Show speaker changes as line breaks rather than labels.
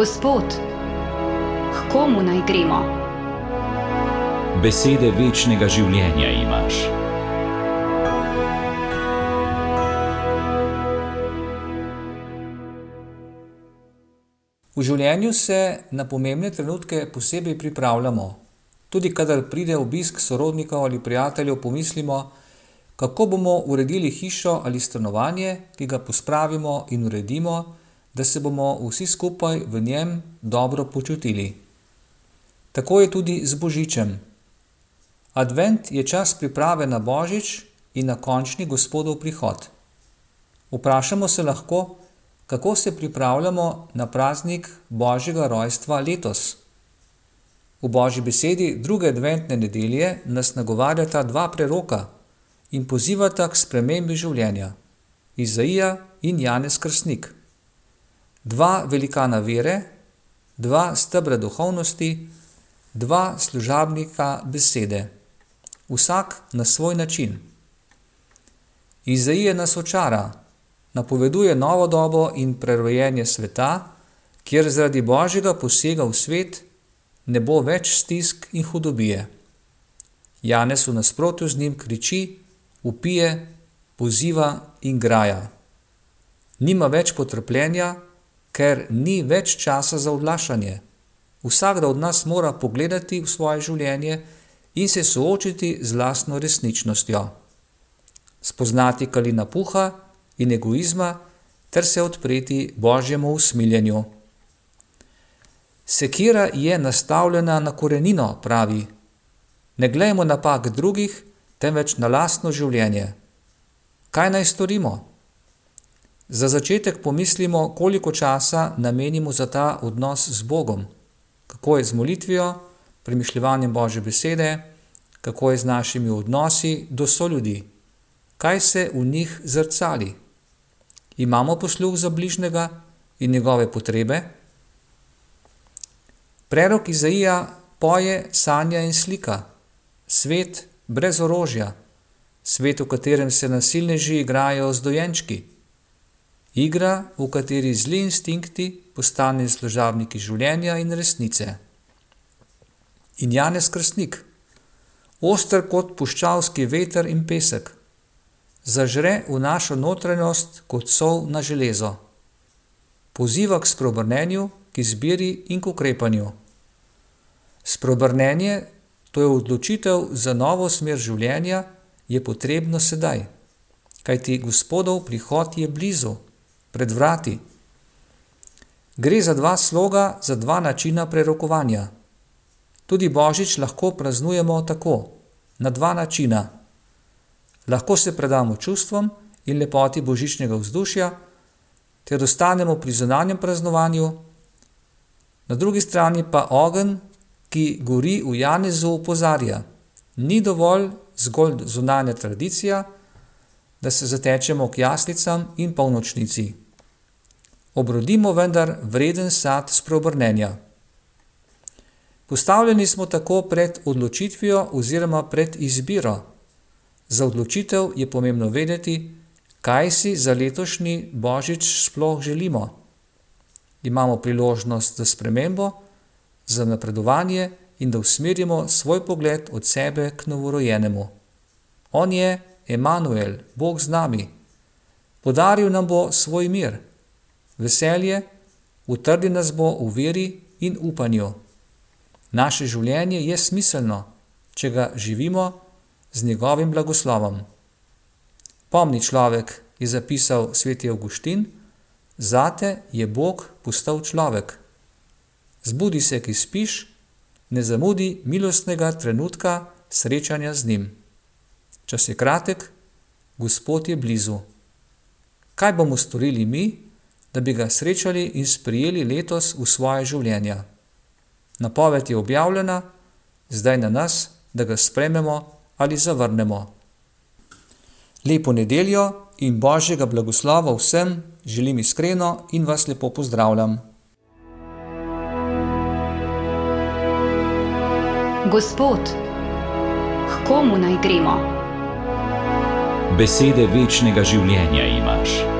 Gospod, k komu naj gremo?
Besede večnega življenja imaš.
V življenju se na pomembne trenutke posebej pripravljamo. Tudi kadar pride obisk sorodnikov ali prijateljev, pomislimo, kako bomo uredili hišo ali stanovanje, ki ga pospravimo in uredimo, da se bomo vsi skupaj v njem dobro počutili. Tako je tudi z Božičem. Advent je čas priprave na Božič in na končni Gospodov prihod. Vprašamo se lahko, kako se pripravljamo na praznik Božjega rojstva letos. V Božji besedi druge adventne nedelje nas nagovarjata dva preroka in pozivata k spremembi življenja: Izaija in Janez Krstnik. Dva velikana vere, dva stebra duhovnosti, dva služabnika besede, vsak na svoj način. Izaija nas očara napoveduje novo dobo in prerojenje sveta, kjer zaradi božjega posega v svet ne bo več stisk in hudobije. Janez v nasprotju z njim kriči, upije, poziva in graja. Nima več potrpljenja, ker ni več časa za odlašanje. Vsakdo od nas mora pogledati v svoje življenje in se soočiti z lastno resničnostjo. Spoznati, kali napuha in egoizma, ter se odpreti božjemu usmiljenju. Sekira je nastavljena na korenino, pravi. Ne glejmo napak drugih, temveč na lastno življenje. Kaj naj storimo? Za začetek pomislimo, koliko časa namenimo za ta odnos z Bogom, kako je z molitvijo, premišljanjem Božje besede, kako je z našimi odnosi do soljudi, kaj se v njih zrcali? Imamo posluh za bližnjega in njegove potrebe. Prerok Izaija poje sanja in slika, svet brez orožja, svet, v katerem se nasilneži igrajo z dojenčki, igra, v kateri zli instinkti postanejo služabniki življenja in resnice. In Janez Krstnik, oster kot puščavski veter in pesek zažre v našo notranjost kot sol na železo. Poziva k spreobrnenju, k izbiri in k ukrepanju. Spreobrnenje, to je odločitev za novo smer življenja, je potrebno sedaj, kajti Gospodov prihod je blizu, pred vrati. Gre za dva sloga, za dva načina prerokovanja. Tudi Božič lahko praznujemo tako, na dva načina lahko se predamo čustvom in lepoti božičnega vzdušja, ter ostanemo pri zunanjem praznovanju, na drugi strani pa ogen, ki gori v Janezu, opozarja: ni dovolj zgolj zunanja tradicija, da se zatečemo k jaslicam in polnočnici. Obrodimo vendar vreden sad spreobrnenja. Postavljeni smo tako pred odločitvijo oziroma pred izbiro. Za odločitev je pomembno vedeti, kaj si za letošnji božič sploh želimo. Imamo priložnost za spremembo, za napredovanje in da usmerimo svoj pogled od sebe k novorojenemu. On je Emanuel, Bog z nami. Podaril nam bo svoj mir, veselje, utrdi nas bo v veri in upanju. Naše življenje je smiselno, če ga živimo z njegovim blagoslovom. Pomni človek, je zapisal sveti Augustin, zate je Bog postal človek. Zbudi se, ki spiš, ne zamudi milostnega trenutka srečanja z njim. Čas je kratek, Gospod je blizu. Kaj bomo storili mi, da bi ga srečali in sprijeli letos v svoje življenje? Napoved je objavljena, zdaj na nas, da ga sprememo ali zavrnemo. Lepo nedeljo in božjega blagoslova vsem želim iskreno in vas lepo pozdravljam.
Gospod, k komu naj gremo?
Besede večnega življenja imaš.